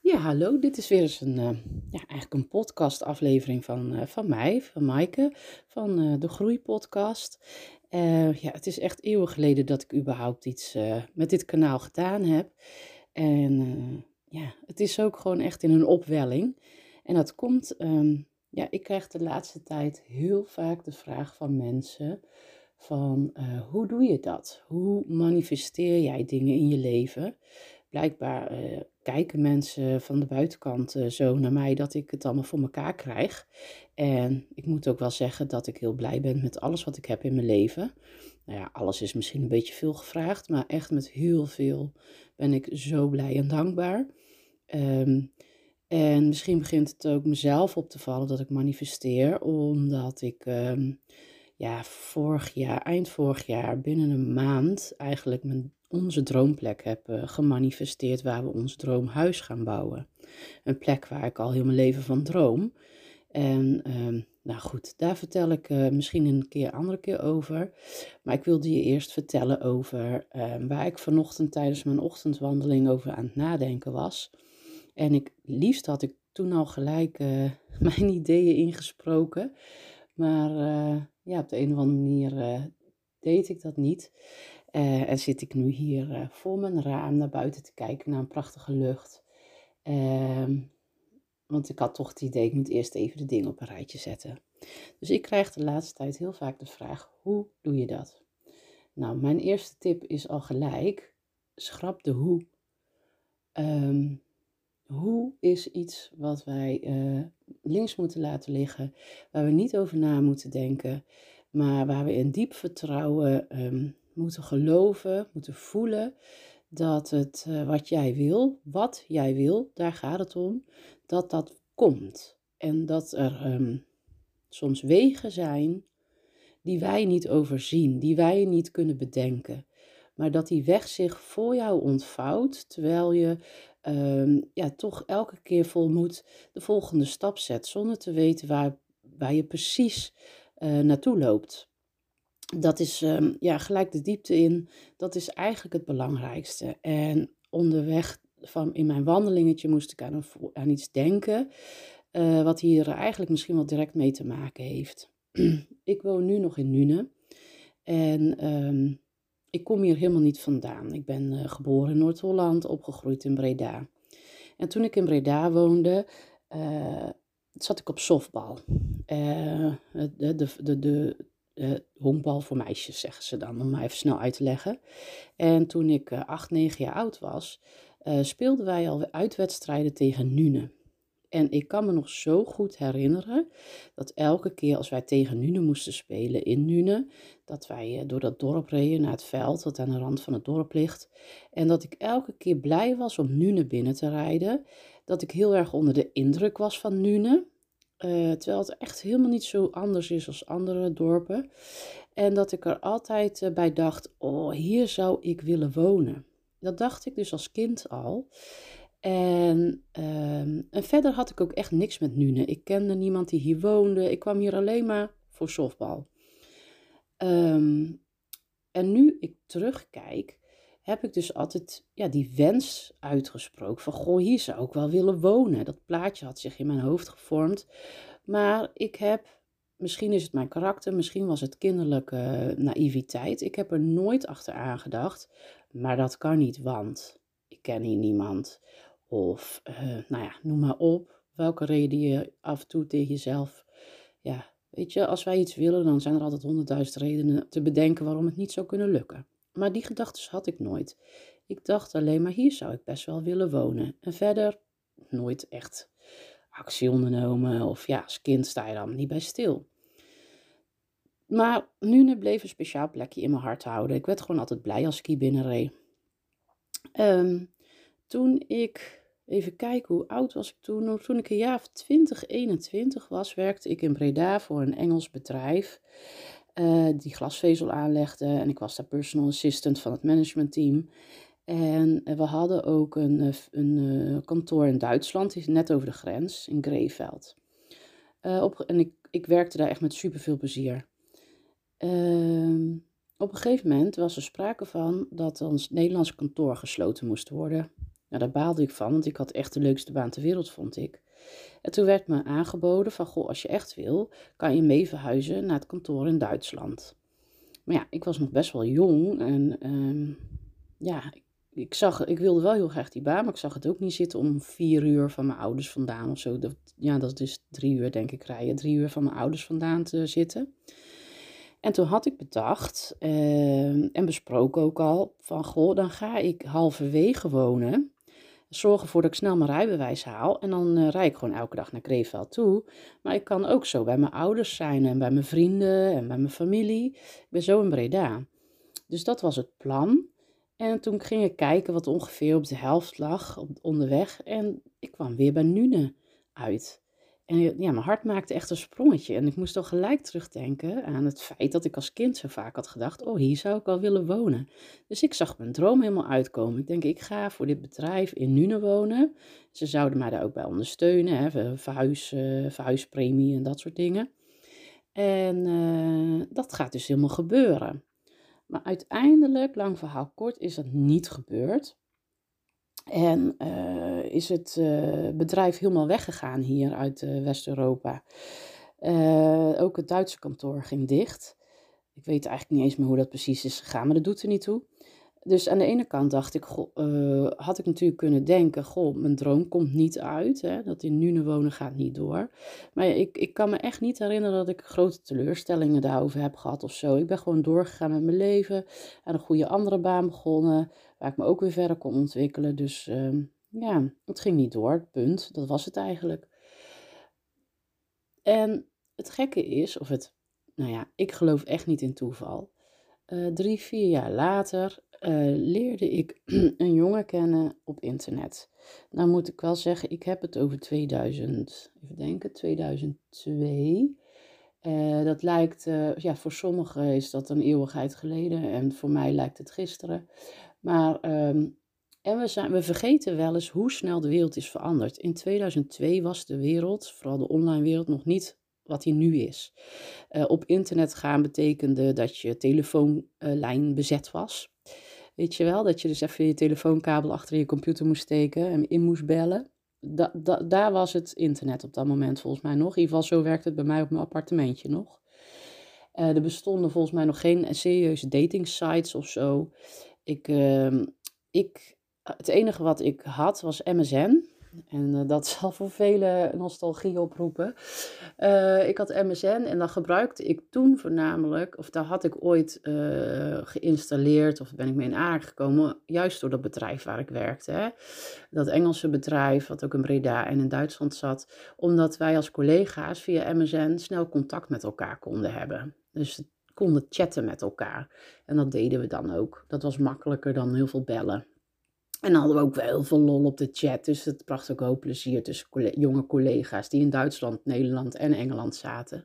Ja, hallo. Dit is weer eens een, eh, ja, eigenlijk een podcastaflevering van, eh, van mij, van Maaike, van eh, de Groeipodcast. Ja, het is echt eeuwen geleden dat ik überhaupt iets met dit kanaal gedaan heb. En ja, het is ook gewoon echt in een opwelling. En dat komt, ehm, ja, ik krijg de laatste tijd heel vaak de vraag van mensen van hoe doe je dat? Hoe manifesteer jij dingen in je leven? Blijkbaar eh, kijken mensen van de buitenkant eh, zo naar mij dat ik het allemaal voor mekaar krijg. En ik moet ook wel zeggen dat ik heel blij ben met alles wat ik heb in mijn leven. Nou ja, alles is misschien een beetje veel gevraagd, maar echt met heel veel ben ik zo blij en dankbaar. Ehm, en misschien begint het ook mezelf op te vallen dat ik manifesteer, omdat ik ehm, ja, vorig jaar, eind vorig jaar, binnen een maand eigenlijk mijn, onze droomplek heb eh, gemanifesteerd waar we ons droomhuis gaan bouwen. Een plek waar ik al heel mijn leven van droom. En ehm, nou goed, daar vertel ik eh, misschien een keer andere keer over. Maar ik wilde je eerst vertellen over ehm, waar ik vanochtend tijdens mijn ochtendwandeling over aan het nadenken was. En ik, liefst had ik toen al gelijk eh, mijn ideeën ingesproken. Maar ja, op de een of andere manier deed ik dat niet. Eh, en zit ik nu hier eh, voor mijn raam naar buiten te kijken naar een prachtige lucht. Ehm, want ik had toch het idee, ik moet eerst even de dingen op een rijtje zetten. Dus ik krijg de laatste tijd heel vaak de vraag, hoe doe je dat? Nou, mijn eerste tip is al gelijk, schrap de hoe. Ehm, hoe is iets wat wij eh, links moeten laten liggen, waar we niet over na moeten denken, maar waar we in diep vertrouwen ehm, moeten geloven, moeten voelen dat het eh, wat jij wil, wat jij wil, daar gaat het om, dat dat komt. En dat er ehm, soms wegen zijn die wij niet overzien, die wij niet kunnen bedenken. Maar dat die weg zich voor jou ontvouwt, terwijl je ehm, ja, toch elke keer vol moed de volgende stap zet, zonder te weten waar, waar je precies eh, naartoe loopt. Dat is ehm, ja, gelijk de diepte in, dat is eigenlijk het belangrijkste. En onderweg van in mijn wandelingetje moest ik aan, een aan iets denken, eh, wat hier eigenlijk misschien wel direct mee te maken heeft. ik woon nu nog in Nune en ehm, ik kom hier helemaal niet vandaan. Ik ben eh, geboren in Noord-Holland, opgegroeid in Breda. En toen ik in Breda woonde, eh, zat ik op softbal. De, de, de eh, honkbal voor meisjes, zeggen ze dan, om maar even snel uit te leggen. En toen ik eh, acht, negen jaar oud was, eh, speelden wij al uitwedstrijden tegen Nune. En ik kan me nog zo goed herinneren dat elke keer als wij tegen Nune moesten spelen in Nune, dat wij door dat dorp reden naar het veld dat aan de rand van het dorp ligt. En dat ik elke keer blij was om Nune binnen te rijden. Dat ik heel erg onder de indruk was van Nune. Eh, terwijl het echt helemaal niet zo anders is als andere dorpen. En dat ik er altijd eh, bij dacht, oh, hier zou ik willen wonen. Dat dacht ik dus als kind al. En, ehm, en verder had ik ook echt niks met Nune. Ik kende niemand die hier woonde. Ik kwam hier alleen maar voor softbal. Ehm, en nu ik terugkijk, heb ik dus altijd ja, die wens uitgesproken van, goh, hier zou ik wel willen wonen. Dat plaatje had zich in mijn hoofd gevormd. Maar ik heb, misschien is het mijn karakter, misschien was het kinderlijke naïviteit. Ik heb er nooit achteraan gedacht, maar dat kan niet, want ik ken hier niemand. Of, eh, nou ja, noem maar op. Welke reden je af en toe tegen jezelf, ja, weet je, als wij iets willen, dan zijn er altijd honderdduizend redenen te bedenken waarom het niet zou kunnen lukken. Maar die gedachten had ik nooit. Ik dacht alleen maar, hier zou ik best wel willen wonen. En verder nooit echt actie ondernomen. Of ja, als kind sta je dan niet bij stil. Maar nu bleef een speciaal plekje in mijn hart houden. Ik werd gewoon altijd blij als ik hier binnenreed. Ehm, toen ik, even kijken, hoe oud was ik toen? Toen ik een jaar of 20, 21 was, werkte ik in Breda voor een Engels bedrijf. Eh, die glasvezel aanlegde. En ik was daar personal assistant van het managementteam. En we hadden ook een, eh, een eh, kantoor in Duitsland, die is net over de grens, in Greeveld. Eh, op, en ik, ik werkte daar echt met superveel plezier. Ehm, op een gegeven moment was er sprake van dat ons Nederlandse kantoor gesloten moest worden. Nou, daar baalde ik van, want ik had echt de leukste baan ter wereld, vond ik. En toen werd me aangeboden van, goh, als je echt wil, kan je mee verhuizen naar het kantoor in Duitsland. Maar ja, ik was nog best wel jong en um, ja, ik, zag, ik wilde wel heel graag die baan, maar ik zag het ook niet zitten om vier uur van mijn ouders vandaan of zo. Dat, ja, dat is dus drie uur denk ik rijden, drie uur van mijn ouders vandaan te zitten. En toen had ik bedacht uh, en besproken ook al van, goh, dan ga ik halverwege wonen. Zorg ervoor dat ik snel mijn rijbewijs haal en dan uh, rijd ik gewoon elke dag naar Krefeld toe. Maar ik kan ook zo bij mijn ouders zijn en bij mijn vrienden en bij mijn familie. Ik ben zo in Breda. Dus dat was het plan. En toen ging ik kijken wat ongeveer op de helft lag op, onderweg. En ik kwam weer bij Nune uit. En ja, mijn hart maakte echt een sprongetje. En ik moest al gelijk terugdenken aan het feit dat ik als kind zo vaak had gedacht: oh, hier zou ik wel willen wonen. Dus ik zag mijn droom helemaal uitkomen. Ik denk, ik ga voor dit bedrijf in Nune wonen. Ze zouden mij daar ook bij ondersteunen, hè, verhuis, uh, verhuispremie en dat soort dingen. En uh, dat gaat dus helemaal gebeuren. Maar uiteindelijk, lang verhaal kort, is dat niet gebeurd. En uh, is het uh, bedrijf helemaal weggegaan hier uit uh, West-Europa. ook het Duitse kantoor ging dicht. Ik weet eigenlijk niet eens meer hoe dat precies is gegaan, maar dat doet er niet toe. Dus aan de ene kant dacht ik, had ik natuurlijk kunnen denken, goh, mijn droom komt niet uit. Hè, dat in Nune wonen gaat niet door. Maar ik, ik kan me echt niet herinneren dat ik grote teleurstellingen daarover heb gehad of zo. Ik ben gewoon doorgegaan met mijn leven. En een goede andere baan begonnen, waar ik me ook weer verder kon ontwikkelen. Dus uh, ja, het ging niet door, punt. Dat was het eigenlijk. En het gekke is, of het, nou ja, ik geloof echt niet in toeval. Uh, drie, vier jaar later uh, leerde ik een jongen kennen op internet. Nou moet ik wel zeggen, ik heb het over 2000, even denken, 2002. Uh, dat lijkt, ja, voor sommigen is dat een eeuwigheid geleden en voor mij lijkt het gisteren. Maar, um, en we, zijn, we vergeten wel eens hoe snel de wereld is veranderd. In 2002 was de wereld, vooral de online wereld, nog niet wat hij nu is. Uh, op internet gaan betekende dat je telefoonlijn bezet was. Weet je wel, dat je dus even je telefoonkabel achter je computer moest steken en in moest bellen. Da, da, daar was het internet op dat moment volgens mij nog. In ieder geval zo werkte het bij mij op mijn appartementje nog. Uh, er bestonden volgens mij nog geen serieuze dating sites of zo. Ik, uh, ik, het enige wat ik had was MSN. En uh, dat zal voor velen nostalgie oproepen. Uh, ik had MSN en dan gebruikte ik toen voornamelijk, of daar had ik ooit geïnstalleerd of ben ik mee in aangekomen, juist door dat bedrijf waar ik werkte. Dat Engelse bedrijf, wat ook in Breda en in Duitsland zat, omdat wij als collega's via MSN snel contact met elkaar konden hebben. Dus konden chatten met elkaar. En dat deden we dan ook. Dat was makkelijker dan heel veel bellen. En dan hadden we ook wel heel veel lol op de chat. Dus het bracht ook hoop plezier tussen jonge collega's die in Duitsland, Nederland en Engeland zaten.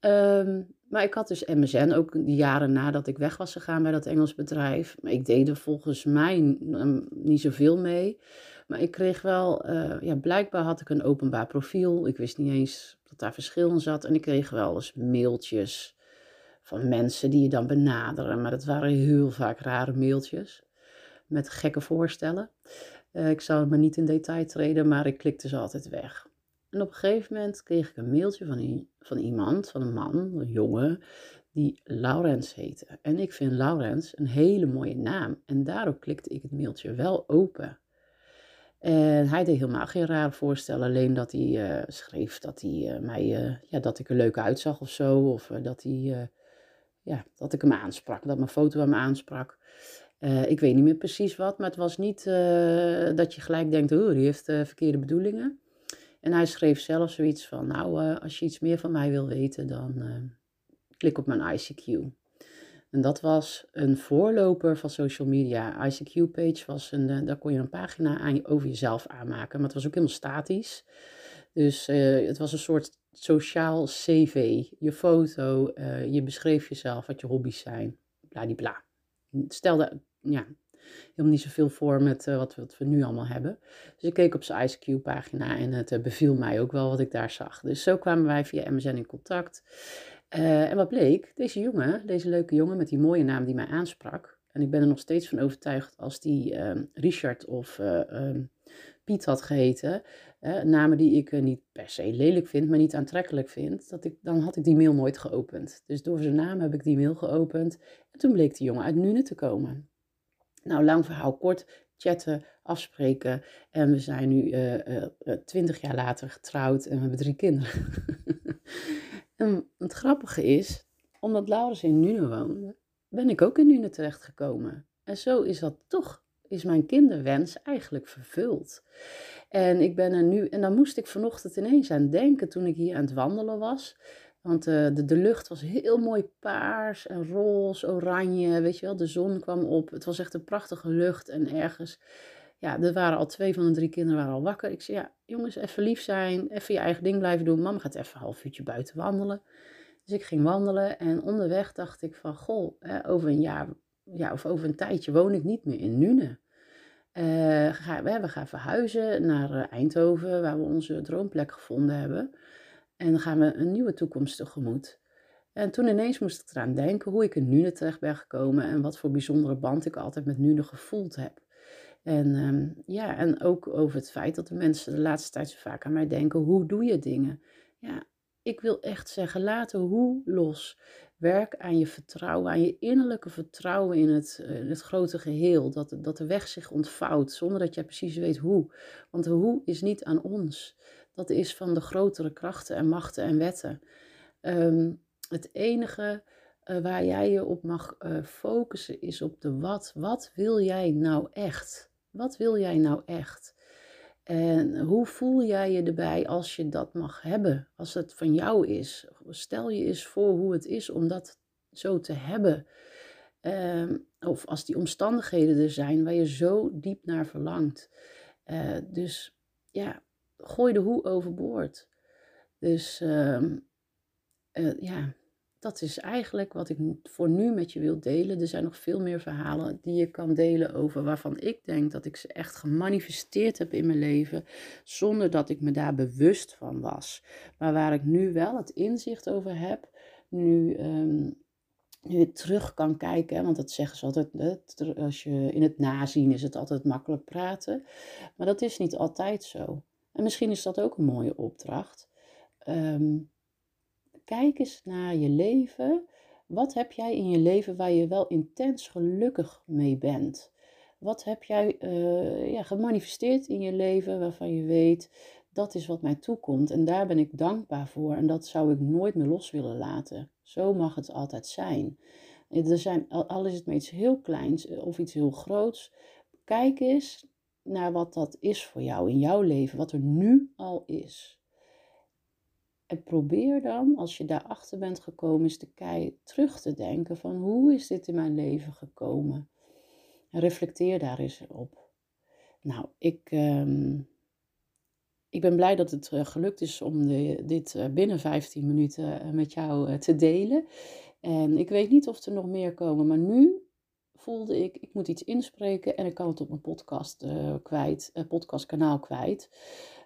Um, maar ik had dus MSN ook de jaren nadat ik weg was gegaan bij dat Engels bedrijf. Maar ik deed er volgens mij um, niet zoveel mee. Maar ik kreeg wel, uh, ja, blijkbaar had ik een openbaar profiel. Ik wist niet eens dat daar verschil in zat. En ik kreeg wel eens mailtjes van mensen die je dan benaderen. Maar dat waren heel vaak rare mailtjes met gekke voorstellen. Uh, ik zou me niet in detail treden, maar ik klikte ze altijd weg. En op een gegeven moment kreeg ik een mailtje van, van iemand, van een man, een jongen, die Laurens heette. En ik vind Laurens een hele mooie naam. En daarop klikte ik het mailtje wel open. En hij deed helemaal geen rare voorstellen, alleen dat hij uh, schreef dat, hij, uh, mij, ja, dat ik er leuk uitzag of zo. Of dat, hij, ja, dat ik hem aansprak, dat mijn foto hem aansprak. Uh, ik weet niet meer precies wat, maar het was niet uh, dat je gelijk denkt, oh, die heeft uh, verkeerde bedoelingen. En hij schreef zelf zoiets van, nou, als je iets meer van mij wil weten, dan klik op mijn ICQ. En dat was een voorloper van social media. ICQ-page was een, daar kon je een pagina aan, over jezelf aanmaken, maar het was ook helemaal statisch. Dus het was een soort sociaal cv. Je foto, je beschreef jezelf, wat je hobby's zijn, bladibla. Stelde ja, helemaal niet zoveel voor met uh, wat, we nu allemaal hebben. Dus ik keek op zijn ICQ-pagina en het uh, beviel mij ook wel wat ik daar zag. Dus zo kwamen wij via MSN in contact. En wat bleek, deze jongen, deze leuke jongen met die mooie naam die mij aansprak, En ik ben er nog steeds van overtuigd als die ehm, Richard of eh, ehm, Piet had geheten, namen die ik niet per se lelijk vind, maar niet aantrekkelijk vind, dat ik, dan had ik die mail nooit geopend. Dus door zijn naam heb ik die mail geopend. En toen bleek die jongen uit Nune te komen. Nou, lang verhaal kort, chatten, afspreken. En we zijn nu eh, twintig jaar later getrouwd en we hebben drie kinderen. en het grappige is, omdat Laurens in Nune woonde, ben ik ook in Nune terechtgekomen. En zo is dat toch, is mijn kinderwens eigenlijk vervuld. En ik ben er nu, en dan moest ik vanochtend ineens aan denken toen ik hier aan het wandelen was. Want uh, de, de lucht was heel mooi paars en roze, oranje, weet je wel. De zon kwam op. Het was echt een prachtige lucht. En ergens, ja, er waren al twee van de drie kinderen waren al wakker. Ik zei, ja, jongens, even lief zijn, even je eigen ding blijven doen. Mama gaat even een half uurtje buiten wandelen. Dus ik ging wandelen en onderweg dacht ik van, goh, over een jaar ja, of over een tijdje woon ik niet meer in Nune. Uh, ga, we, gaan verhuizen naar eh, Eindhoven, waar we onze droomplek gevonden hebben. En dan gaan we een nieuwe toekomst tegemoet. En toen ineens moest ik eraan denken hoe ik in Nune terecht ben gekomen en wat voor bijzondere band ik altijd met Nune gevoeld heb. En, um, ja, en ook over het feit dat de mensen de laatste tijd zo vaak aan mij denken: hoe doe je dingen? Ja, ik wil echt zeggen, laat de hoe los. Werk aan je vertrouwen, aan je innerlijke vertrouwen in het, eh, in het grote geheel. Dat, dat de weg zich ontvouwt zonder dat je precies weet hoe. Want de hoe is niet aan ons. Dat is van de grotere krachten en machten en wetten. Um, het enige uh, waar jij je op mag uh, focussen is op de wat. Wat wil jij nou echt? Wat wil jij nou echt? En hoe voel jij je erbij als je dat mag hebben, als het van jou is? Stel je eens voor hoe het is om dat zo te hebben. Ehm, of als die omstandigheden er zijn waar je zo diep naar verlangt. Uh, dus ja, gooi de hoe overboord. Dus uh, uh, ja, dat is eigenlijk wat ik voor nu met je wil delen. Er zijn nog veel meer verhalen die je kan delen over waarvan ik denk dat ik ze echt gemanifesteerd heb in mijn leven, zonder dat ik me daar bewust van was. Maar waar ik nu wel het inzicht over heb, nu, nu ik terug kan kijken, want dat zeggen ze altijd, als je in het nazien is het altijd makkelijk praten, maar dat is niet altijd zo. En misschien is dat ook een mooie opdracht. Um, kijk eens naar je leven. Wat heb jij in je leven waar je wel intens gelukkig mee bent? Wat heb jij uh, ja, gemanifesteerd in je leven waarvan je weet dat is wat mij toekomt en daar ben ik dankbaar voor en dat zou ik nooit meer los willen laten. Zo mag het altijd zijn. Er zijn, al is het maar iets heel kleins eh, of iets heel groots, kijk eens naar wat dat is voor jou in jouw leven, wat er nu al is. Probeer dan, als je daarachter bent gekomen, eens te kijken, terug te denken van hoe is dit in mijn leven gekomen? En reflecteer daar eens op. Nou, ik, ehm, ik ben blij dat het uh, gelukt is om de, dit uh, binnen 15 minuten uh, met jou te delen. En ik weet niet of er nog meer komen, maar nu voelde ik, ik moet iets inspreken en ik kan het op mijn podcast kwijt, podcastkanaal kwijt.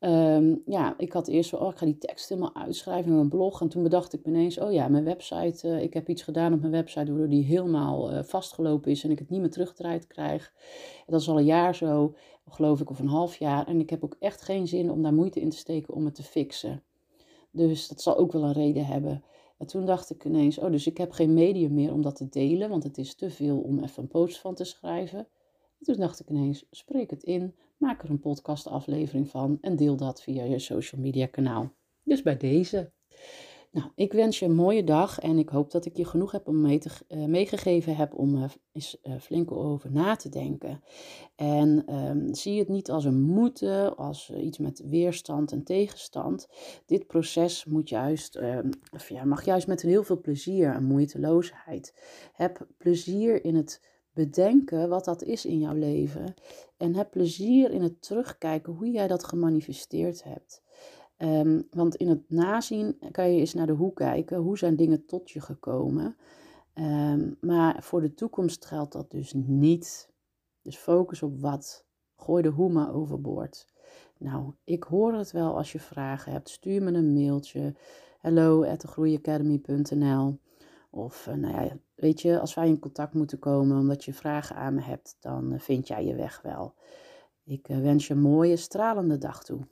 Um, ja, ik had eerst zo, oh, ik ga die tekst helemaal uitschrijven in mijn blog. En toen bedacht ik ineens, oh ja, mijn website, uh, ik heb iets gedaan op mijn website waardoor die helemaal uh, vastgelopen is en ik het niet meer teruggedraaid krijg. En dat is al een jaar zo, geloof ik, of een half jaar. En ik heb ook echt geen zin om daar moeite in te steken om het te fixen. Dus dat zal ook wel een reden hebben. En toen dacht ik ineens, oh, dus ik heb geen medium meer om dat te delen, want het is te veel om even een post van te schrijven. En toen dacht ik ineens, spreek het in, Maak er een podcastaflevering van en deel dat via je social media kanaal. Dus bij deze. Nou, ik wens je een mooie dag en ik hoop dat ik je genoeg heb om mee te, uh, meegegeven heb om uh, eens uh, flink over na te denken. En um, zie het niet als een moeten, als iets met weerstand en tegenstand. Dit proces moet juist, ehm, of mag juist met heel veel plezier en moeiteloosheid. Heb plezier in het bedenken wat dat is in jouw leven. En heb plezier in het terugkijken hoe jij dat gemanifesteerd hebt. Um, want in het nazien kan je eens naar de hoe kijken. Hoe zijn dingen tot je gekomen? Um, maar voor de toekomst geldt dat dus niet. Dus focus op wat. Gooi de hoe maar overboord. Nou, ik hoor het wel als je vragen hebt. Stuur me een mailtje. Hello at Of nou ja, weet je, als wij in contact moeten komen omdat je vragen aan me hebt, dan vind jij je weg wel. Ik wens je een mooie, stralende dag toe.